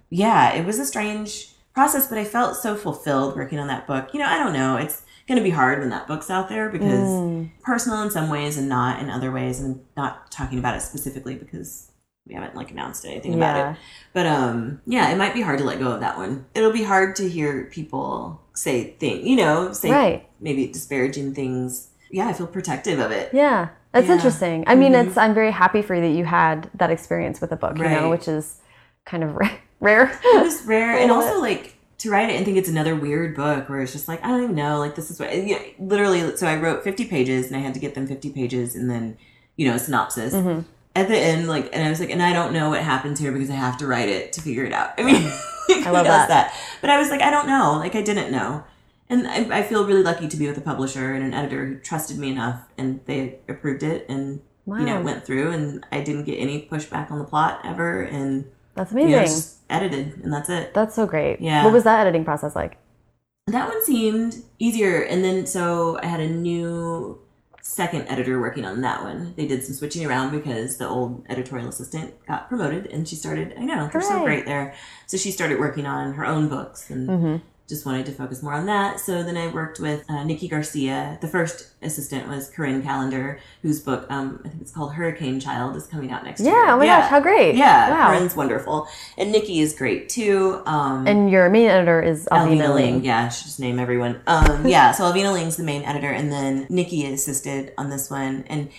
B: yeah, it was a strange process, but I felt so fulfilled working on that book. You know, I don't know. It's going to be hard when that book's out there because
A: Mm.
B: personal in some ways and not in other ways. And not talking about it specifically because we haven't like announced anything about it. But um, yeah, it might be hard to let go of that one. It'll be hard to hear people say things, you know, say
A: Right.
B: maybe disparaging things. Yeah, I feel protective of it.
A: Yeah, that's
B: Yeah.
A: interesting. I mean,
B: Mhm.
A: it's I'm very happy for you that you had that experience with a book, you know, which is kind of rare.
B: It was rare, and also like to write it and think it's another weird book where it's just like I don't even know, like this is what yeah, literally. So I wrote fifty pages, and I had to get them fifty pages, and then you know a synopsis.
A: Mhm.
B: At the end, like, and I was like, and I don't know what happens here because I have to write it to figure it out. I mean, who
A: love
B: does
A: that.
B: But I was like, I don't know. Like, I didn't know. And I, I feel really lucky to be with a publisher and an editor who trusted me enough, and they approved it, and
A: Wow,
B: you know, went through, and I didn't get any pushback on the plot ever, and
A: that's
B: you
A: amazing.
B: know, just edited, and that's it.
A: that's so great.
B: Yeah.
A: What was that editing process like?
B: That one seemed easier, and then so I had a new second editor working on that one. They did some switching around because the old editorial assistant got promoted and she started, I know, they're so great there. So she started working on her own books and
A: Mm-hmm.
B: Just wanted to focus more on that. So then I worked with uh, Nikki Garcia. The first assistant was Corinne Callender, whose book, um, I think it's called Hurricane Child, is coming out next year.
A: Yeah. Oh my gosh, how great.
B: Yeah,
A: Wow.
B: Corinne's wonderful. And Nikki is great too. Um,
A: And your main editor is Alvina,
B: Alvina
A: Ling.
B: Ling. Yeah, I should just name everyone. Um, yeah, so Alvina Ling's the main editor, and then Nikki assisted on this one, and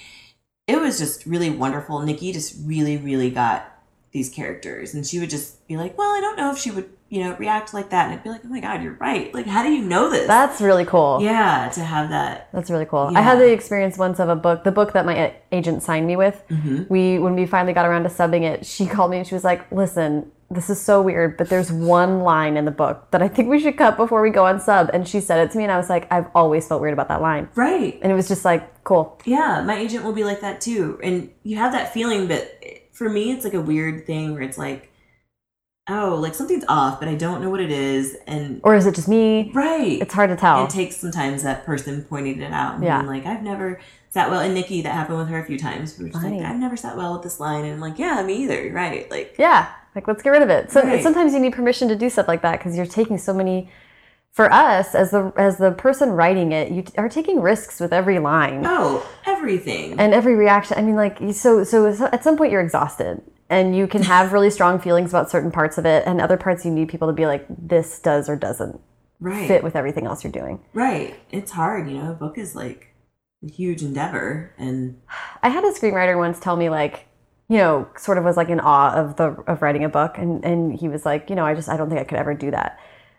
B: it was just really wonderful. Nikki just really, really got these characters, and she would just be like, "Well, I don't know if she would, you know, react like that," and I'd be like, "Oh my god, you're right! Like, how do you know this?"
A: That's really cool.
B: yeah, to have that.
A: That's really cool.
B: Yeah.
A: I had the experience once of a book, the book that my agent signed me with.
B: Mm-hmm.
A: We when we finally got around to subbing it, she called me and she was like, "Listen, this is so weird, but there's one line in the book that I think we should cut before we go on sub." And she said it to me, and I was like, "I've always felt weird about that line,"
B: Right.
A: and it was just like, "Cool."
B: Yeah, my agent will be like that too. And you have that feeling, but for me, it's like a weird thing where it's like, oh, like something's off, but I don't know what it is. And
A: Or is it just me?
B: right.
A: It's hard to tell.
B: It takes sometimes that person pointing it out and
A: Yeah.
B: being like, I've never sat well. And Nikki, that happened with her a few times. We were just like, I've never sat well with this line. And I'm like, yeah, me either. Right. Like,
A: yeah, like let's get rid of it. So
B: Right.
A: sometimes you need permission to do stuff like that because you're taking so many. For us, as the as the person writing it, you are taking risks with every line.
B: oh, everything.
A: and every reaction i mean like so so at some point you're exhausted and you can have really strong feelings about certain parts of it and other parts you need people to be like this does or doesn't
B: right.
A: fit with everything else you're doing
B: Right. It's hard. You know, a book is like a huge endeavor. And
A: i had a screenwriter once tell me like you know sort of was like in awe of the of writing a book and and he was like you know i just i don't think i could ever do that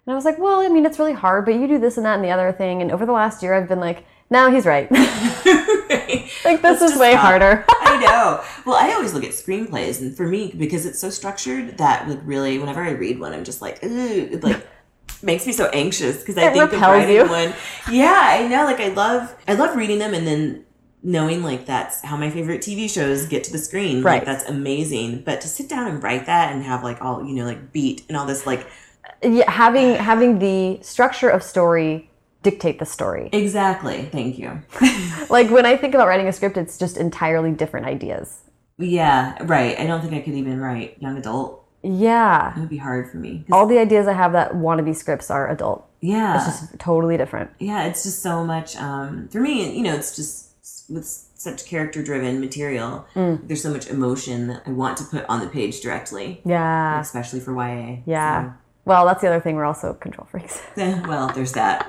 A: and i was like well i mean it's really hard but you do this and that and the other thing and over the last year i've been like no he's right like this
B: Let's
A: is way
B: stop.
A: harder
B: I know. Well, I always look at screenplays, and for me, because it's so structured, that like really, whenever I read one, I'm just like, ooh, it like makes me so anxious because I think
A: repels
B: writing
A: you.
B: one. Yeah, I know. Like I love, I love reading them, and then knowing like that's how my favorite TV shows get to the screen.
A: Right.
B: Like that's amazing. But to sit down and write that and have like all you know, like beat and all this, like
A: yeah having having the structure of story dictate the story
B: exactly. Thank you.
A: like when I think about writing a script, it's just entirely different ideas.
B: yeah, right. I don't think I could even write young adult.
A: Yeah.
B: It would be hard for me.
A: All the ideas I have that want to be scripts are adult.
B: yeah,
A: It's just totally different.
B: yeah it's just so much um for me you know it's just with such character driven material
A: Mm.
B: there's so much emotion that i want to put on the page directly
A: Yeah.
B: especially for ya
A: Yeah. Well, that's the other thing. We're also control freaks.
B: Eh, well there's that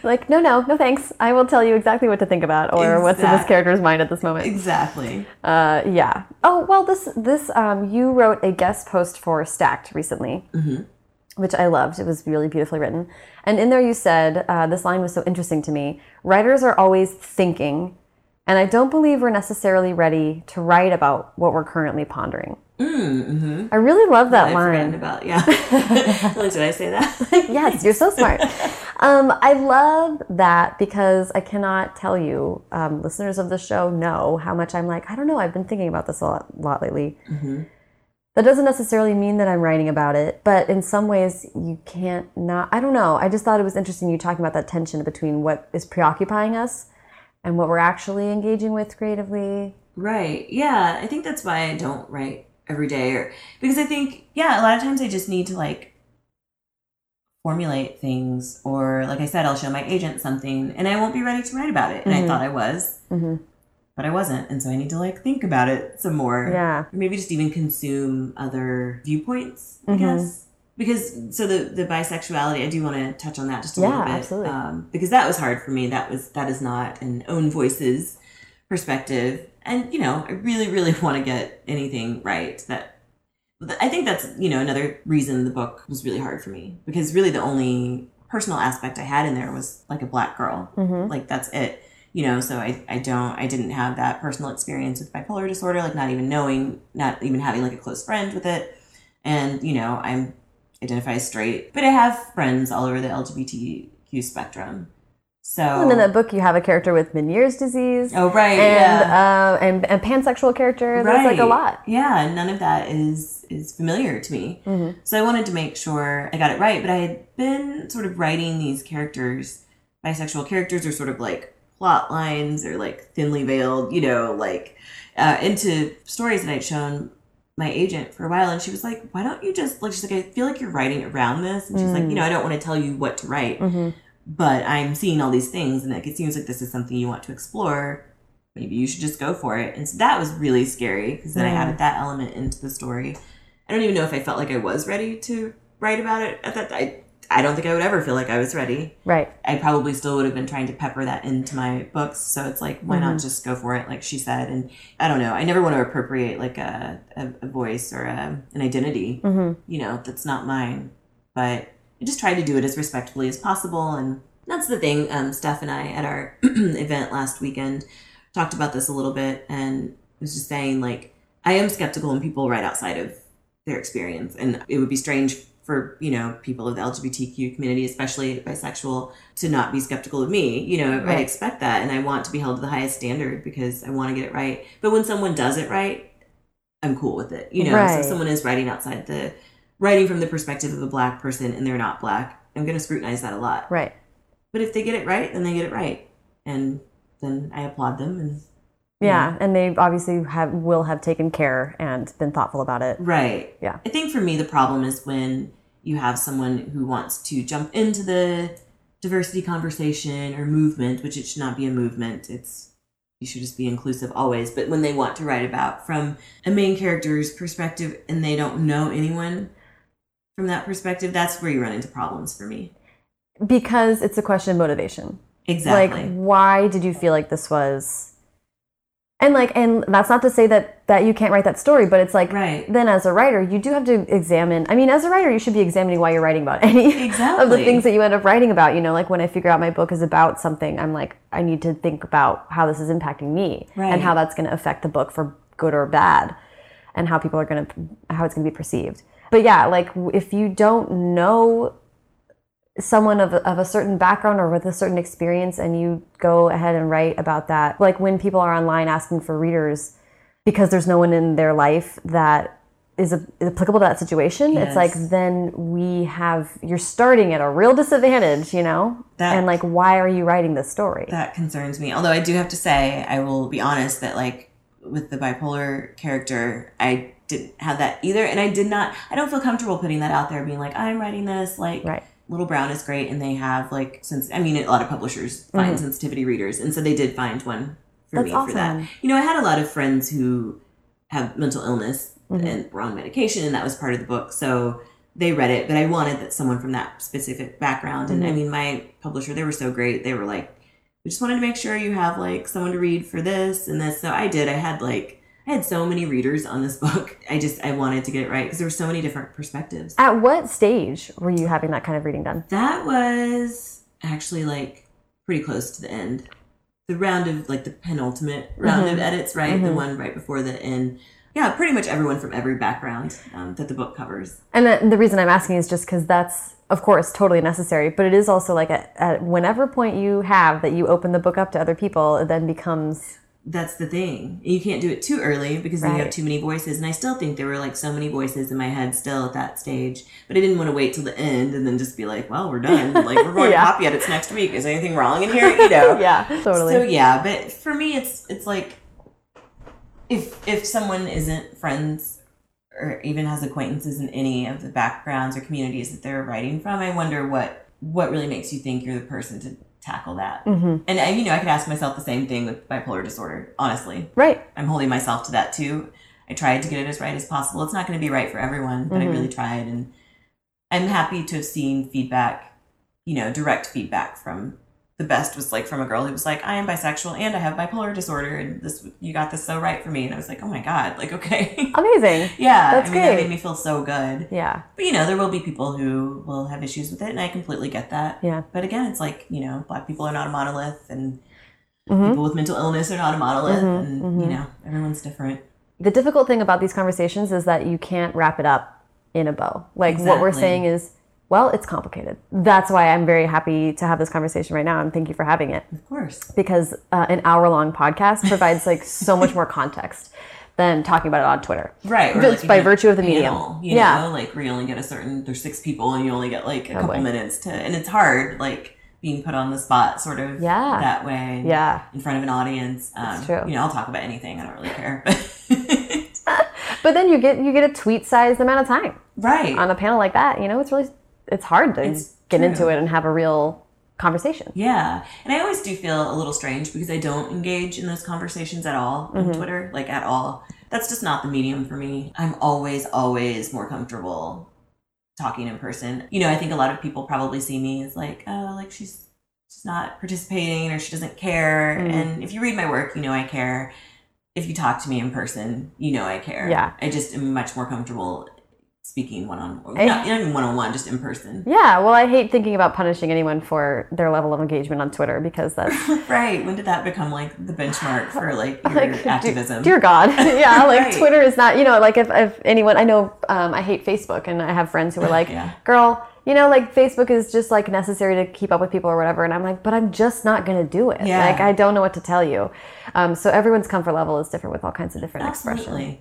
A: like, no, no, no, thanks. I will tell you exactly what to think about or what's in this character's mind at this moment.
B: exactly
A: Uh, yeah. Oh well, this this um, you wrote a guest post for Stacked recently, which I loved. It was really beautifully written, and in there you said uh, this line was so interesting to me. Writers are always thinking, and I don't believe we're necessarily ready to write about what we're currently pondering.
B: Mm-hmm.
A: I really love that
B: i've
A: line.
B: about yeah like did i say that
A: yes, you're so smart. Um, I love that because I cannot tell you, um, listeners of the show know how much I'm like, I don't know, I've been thinking about this a lot, lot lately. That doesn't necessarily mean that I'm writing about it, but in some ways you can't not. I don't know. I just thought it was interesting you talking about that tension between what is preoccupying us and what we're actually engaging with creatively.
B: Right. Yeah. I think that's why I don't write every day or because I think, yeah, a lot of times I just need to like formulate things or like I said, I'll show my agent something and I won't be ready to write about it. And I thought I was,
A: Mhm.
B: but I wasn't. And so I need to like think about it some more.
A: Yeah.
B: Or maybe just even consume other viewpoints, I
A: Mhm.
B: guess. Because so the the bisexuality, I do want to touch on that just a
A: Yeah,
B: little bit,
A: absolutely.
B: Um, because that was hard for me. That was that is not an own voices perspective, and you know, I really really want to get anything right. That I think that's you know another reason the book was really hard for me because really the only personal aspect I had in there was like a black girl,
A: Mhm.
B: like that's it. You know, so I, I don't I didn't have that personal experience with bipolar disorder, like not even knowing, not even having like a close friend with it. And, you know, I'm identify as straight, but I have friends all over the LGBTQ spectrum. So
A: And in that book, you have a character with Meniere's disease.
B: Oh right,
A: and
B: yeah.
A: uh, and and pansexual character. There's like a lot.
B: Yeah, and none of that is is familiar to me.
A: Mhm.
B: So I wanted to make sure I got it right. But I had been sort of writing these characters, bisexual characters, or sort of like plot lines or like thinly veiled, you know, like uh, into stories that I'd shown my agent for a while and she was like why don't you just like she's like i feel like you're writing around this and she's mm. like you know i don't want to tell you what to write mm-hmm. But i'm seeing all these things and like it seems like this is something you want to explore maybe you should just go for it and so that was really scary because then i added that element into the story i don't even know if i felt like i was ready to write about it at that i I don't think I would ever feel like I was ready.
A: Right.
B: I probably still would have been trying to pepper that into my books. So it's like, why mm-hmm. not just go for it, like she said? And I don't know. I never want to appropriate like a, a, a voice or a, an identity, mm-hmm. you know, that's not mine. But I just try to do it as respectfully as possible. And that's the thing. Um, Steph and I at our event last weekend talked about this a little bit and was just saying, like, I am skeptical when people write outside of their experience. And it would be strange for you know people of the LGBTQ community, especially bisexual, to not be skeptical of me. You know, right. I expect that, and I want to be held to the highest standard because I want to get it right. But when someone does it right, I'm cool with it. You know, right. so if someone is writing outside the writing from the perspective of a black person and they're not black, I'm going to scrutinize that a lot.
A: Right.
B: But if they get it right, then they get it right, and then I applaud them and
A: yeah, and they obviously have will have taken care and been thoughtful about it.
B: Right.
A: Yeah.
B: I think for me the problem is when you have someone who wants to jump into the diversity conversation or movement, which it should not be a movement. It's you should just be inclusive always. But when they want to write about from a main character's perspective and they don't know anyone from that perspective, that's where you run into problems for me.
A: Because it's a question of motivation.
B: Exactly.
A: Like, why did you feel like this was and like and that's not to say that that you can't write that story but it's like
B: right.
A: then as a writer you do have to examine i mean as a writer you should be examining why you're writing about any
B: exactly.
A: of the things that you end up writing about you know like when i figure out my book is about something i'm like i need to think about how this is impacting me
B: right.
A: and how that's going to affect the book for good or bad and how people are going to how it's going to be perceived but yeah like if you don't know someone of, of a certain background or with a certain experience and you go ahead and write about that like when people are online asking for readers because there's no one in their life that is, a, is applicable to that situation yes. it's like then we have you're starting at a real disadvantage you know? That, and like why are you writing this story?
B: That concerns me. Although i do have to say i will be honest that like with the bipolar character i didn't have that either and i did not i don't feel comfortable putting that out there being like i'm writing this like
A: right
B: Little Brown is great, and they have like since I mean a lot of publishers find mm-hmm. sensitivity readers, and so they did find one for
A: That's
B: me
A: awesome.
B: for that. You know, I had a lot of friends who have mental illness mm-hmm. and were on medication, and that was part of the book. So they read it, but I wanted that someone from that specific background. And mm-hmm. I mean, my publisher, they were so great. They were like, we just wanted to make sure you have like someone to read for this and this. So I did. I had like I had so many readers on this book. I just I wanted to get it right because there were so many different perspectives.
A: At what stage were you having that kind of reading done?
B: That was actually like pretty close to the end. The round of like the penultimate round mm-hmm. of edits, right? Mm-hmm. The one right before the end. Yeah, pretty much everyone from every background um, that the book covers.
A: And the, the reason I'm asking is just because that's of course totally necessary but it is also like at, at, whenever point you have that you open the book up to other people it then becomes
B: that's the thing. You can't do it too early because then you have too many voices. And I still think there were like so many voices in my head still at that stage. But I didn't want to wait till the end and then just be like, well, we're done. Like, we're going yeah. to copy edits next week. Is anything wrong in here? You know?
A: yeah, totally.
B: So, yeah. But for me, it's, it's like if, if someone isn't friends or even has acquaintances in any of the backgrounds or communities that they're writing from, I wonder what, what really makes you think you're the person to tackle that. Mm-hmm. And I, you know, I could ask myself the same thing with bipolar disorder. Honestly,
A: right?
B: I'm holding myself to that too. I tried to get it as right as possible. It's not going to be right for everyone, but mm-hmm. I really tried, and I'm happy to have seen feedback. You know, direct feedback from the best was like from a girl who was like, I am bisexual and I have bipolar disorder, and this you got this so right for me. And I was like, oh my god, like okay,
A: amazing,
B: yeah,
A: that's
B: I mean,
A: great.
B: That made me feel so good.
A: Yeah,
B: but you know, there will be people who will have issues with it, and I completely get that.
A: Yeah,
B: but again, it's like you know, black people are not a monolith, and mm-hmm. people with mental illness are not a monolith, mm-hmm. and mm-hmm. you know, everyone's different.
A: The difficult thing about these conversations is that you can't wrap it up in a bow. Like exactly. what we're saying is well, it's complicated. That's why I'm very happy to have this conversation right now, and thank you for having it.
B: Of course,
A: because uh, an hour long podcast provides like so much more context than talking about it on Twitter.
B: Right,
A: just like by virtue of the panel,
B: medium. yeah, know, like where you only get a certain. There's six people, and you only get like a oh, couple boy. minutes to, and it's hard. Like being put on the spot sort of
A: Yeah.
B: that way
A: Yeah.
B: in front of an audience. Um,
A: It's true.
B: You know, I'll talk about anything. I don't really care.
A: But then you get you get a tweet sized amount of time
B: right.
A: on a panel like that. You know, it's really it's hard to
B: It's
A: get
B: true.
A: into it and have a real conversation.
B: Yeah. And I always do feel a little strange because I don't engage in those conversations at all on Twitter, like at all. That's just not the medium for me. I'm always, always more comfortable talking in person. You know, I think a lot of people probably see me as like, oh, like she's she's not participating or she doesn't care.
A: Mhm.
B: And if you read my work, you know I care. If you talk to me in person, you know I care.
A: Yeah.
B: I just am much more comfortable speaking one on
A: Eh.
B: not, one on one, just in person.
A: Yeah, well, I hate thinking about punishing anyone for their level of engagement on Twitter because that's
B: right. When did that become like the benchmark for like your
A: like
B: activism?
A: Dear God, yeah, like
B: Right.
A: Twitter is not. You know, like if, if anyone, I know, um, I hate Facebook, and I have friends who are like,
B: Yeah.
A: "Girl, you know, like Facebook is just like necessary to keep up with people or whatever," and I'm like, "But I'm just not gonna do it.
B: Yeah.
A: Like I don't know what to tell you." Um, so everyone's comfort level is different with all kinds of different expressions.
B: Absolutely.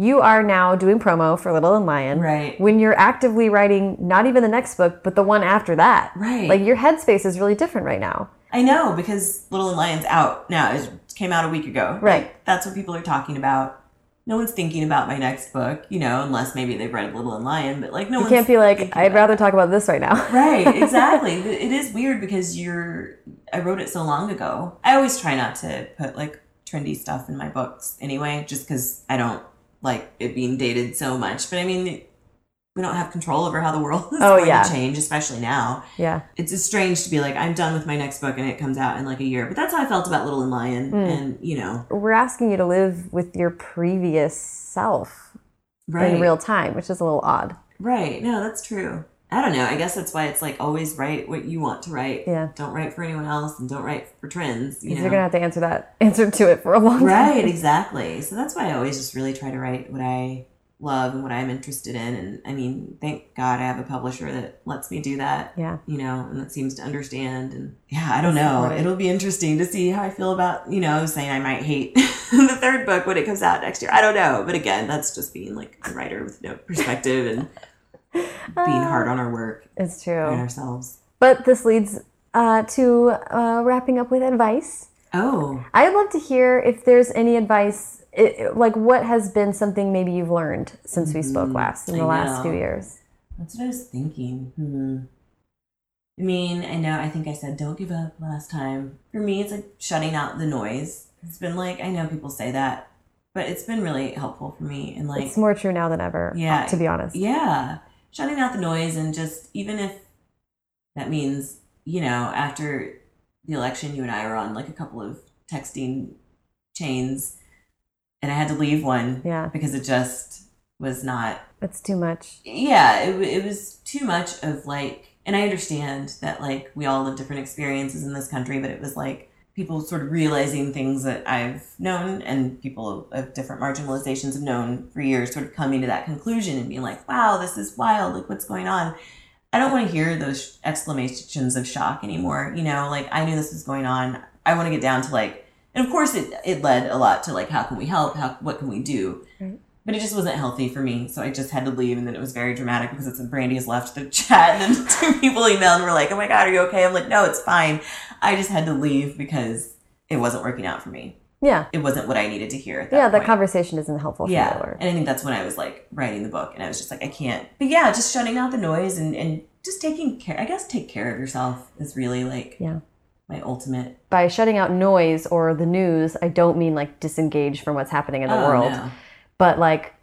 A: You are now doing promo for Little and Lion.
B: Right.
A: When you're actively writing not even the next book, but the one after that.
B: Right.
A: Like your headspace is really different right now.
B: I know because Little and Lion's out now. It came out a week ago.
A: Right.
B: Like, that's what people are talking about. No one's thinking about my next book, you know, unless maybe they've read Little and Lion, but like no
A: You
B: one's
A: can't be like, I'd rather talk about this right now.
B: right exactly it is weird because you're i wrote it so long ago i always try not to put like trendy stuff in my books anyway just because i don't like it being dated so much but i mean we don't have control over how the world is
A: Oh,
B: going
A: yeah.
B: to change especially now
A: yeah.
B: it's just strange to be like i'm done with my next book and it comes out in like a year but that's how i felt about little and lion
A: Mm.
B: and you know
A: We're asking you to live with your previous self
B: right
A: in real time, which is a little odd.
B: right no that's true i don't know i guess that's why it's like always write what you want to write
A: Yeah.
B: don't write for anyone else and don't write for trends You know?
A: You're gonna have to answer that answer to it for a long
B: right
A: time.
B: Right, exactly so that's why i always just really try to write what i love and what i'm interested in and i mean thank god i have a publisher that lets me do that
A: Yeah.
B: you know and that seems to understand and yeah i don't know
A: it.
B: it'll be interesting to see how i feel about you know saying i might hate the third book when it comes out next year i don't know but again that's just being like a writer with no perspective and being hard on our work
A: It's
B: and
A: true.
B: ourselves
A: But this leads uh, to uh, wrapping up with advice.
B: oh
A: I'd love to hear if there's any advice, i like what has been something maybe you've learned since we spoke last in the
B: Mm-hmm. I
A: last
B: know.
A: few years.
B: That's what I was thinking. Hmm. I mean, I know, I think I said don't give up last time. For me, it's like shutting out the noise. It's been like, I know people say that, but it's been really helpful for me. And like,
A: it's more true now than ever.
B: Yeah.
A: To be honest.
B: yeah, shutting out the noise and just, even if that means, you know, after the election, you and I were on like a couple of texting chains and I had to leave one
A: Yeah.
B: because it just was not
A: It's too much.
B: yeah it, it was too much of like and i understand that like we all live different experiences in this country but it was like people sort of realizing things that i've known and people of different marginalizations have known for years sort of coming to that conclusion and being like wow this is wild. Like what's going on. I don't want to hear those exclamations of shock anymore you know? Like i knew this was going on. I want to get down to like and of course it, it led a lot to like how can we help? How what can we do?
A: Right.
B: But it just wasn't healthy for me. So I just had to leave, and then it was very dramatic because it's Brandy has left the chat, and then two people emailed and were like, "Oh my god, are you okay?" I'm like, "No, it's fine." I just had to leave because it wasn't working out for me.
A: Yeah.
B: It wasn't what I needed to hear. At that
A: Yeah. The
B: point.
A: conversation isn't helpful for
B: Yeah,
A: you. Or,
B: and I think that's when I was like writing the book, and I was just like, I can't. But yeah, just shutting out the noise and and just taking care. I guess take care of yourself is really like
A: Yeah.
B: my ultimate.
A: By shutting out noise or the news, I don't mean like disengage from what's happening in the
B: Oh,
A: world.
B: no.
A: But like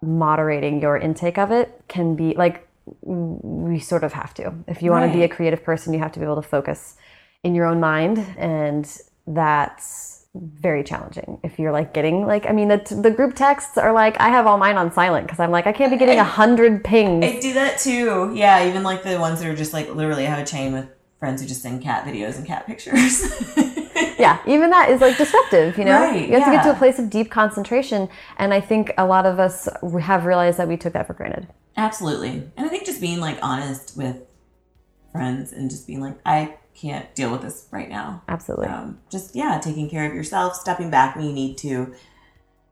A: moderating your intake of it can be like we sort of have to if you want to be a creative person you have to be able to focus in your own mind and that's very challenging if you're like getting like i mean the, the group texts are like i have all mine on silent because i'm like i can't be getting a hundred pings
B: I do that too. Yeah, even like the ones that are just like literally I have a chain with friends who just send cat videos and cat pictures.
A: yeah even that is like disruptive you know
B: Right,
A: you have to get to a place of deep concentration and i think a lot of us have realized that we took that for granted
B: Absolutely. And I think just being like honest with friends and just being like, I can't deal with this right now.
A: absolutely
B: Um, just, yeah, taking care of yourself, stepping back when you need to.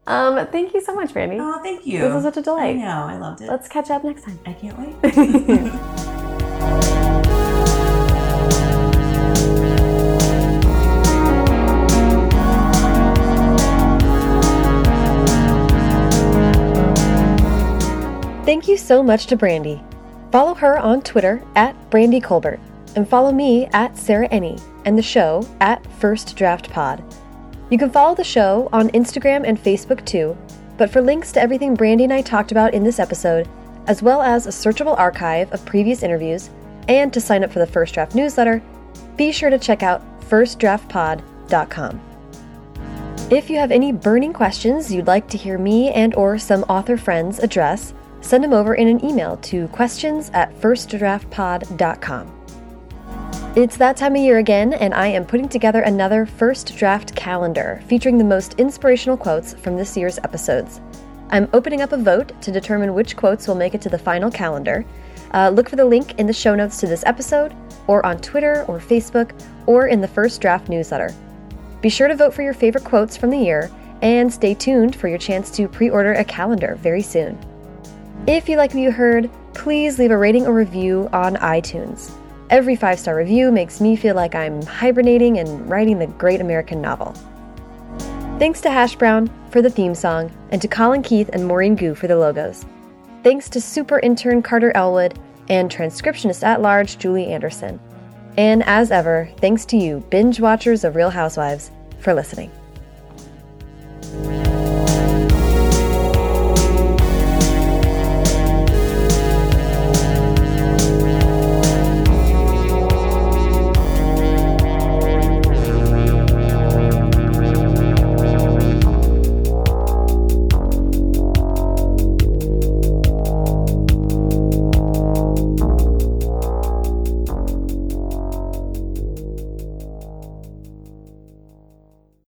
A: um thank you so much brandy
B: Oh, thank you.
A: This was such a delight.
B: I know. I loved it.
A: let's catch up next time
B: I can't wait.
A: Thank you so much to Brandy. Follow her on Twitter at Brandy Colbert, and follow me at Sarah Enni and the show at First Draft Pod. You can follow the show on Instagram and Facebook too, but for links to everything Brandy and I talked about in this episode, as well as a searchable archive of previous interviews, and to sign up for the First Draft newsletter, be sure to check out firstdraftpod.com. If you have any burning questions you'd like to hear me and or some author friends address, send them over in an email to questions at firstdraftpod.com. It's that time of year again, and I am putting together another first draft calendar featuring the most inspirational quotes from this year's episodes. I'm opening up a vote to determine which quotes will make it to the final calendar. Uh, look for the link in the show notes to this episode, or on Twitter or Facebook, or in the First Draft newsletter. Be sure to vote for your favorite quotes from the year, and stay tuned for your chance to pre order a calendar very soon. If you like what you heard, please leave a rating or review on iTunes. Every five star review makes me feel like I'm hibernating and writing the great American novel. Thanks to Hash Brown for the theme song, and to Colin Keith and Maureen Gu for the logos. Thanks to super intern Carter Elwood and transcriptionist at large Julie Anderson. And as ever, thanks to you, binge watchers of Real Housewives, for listening.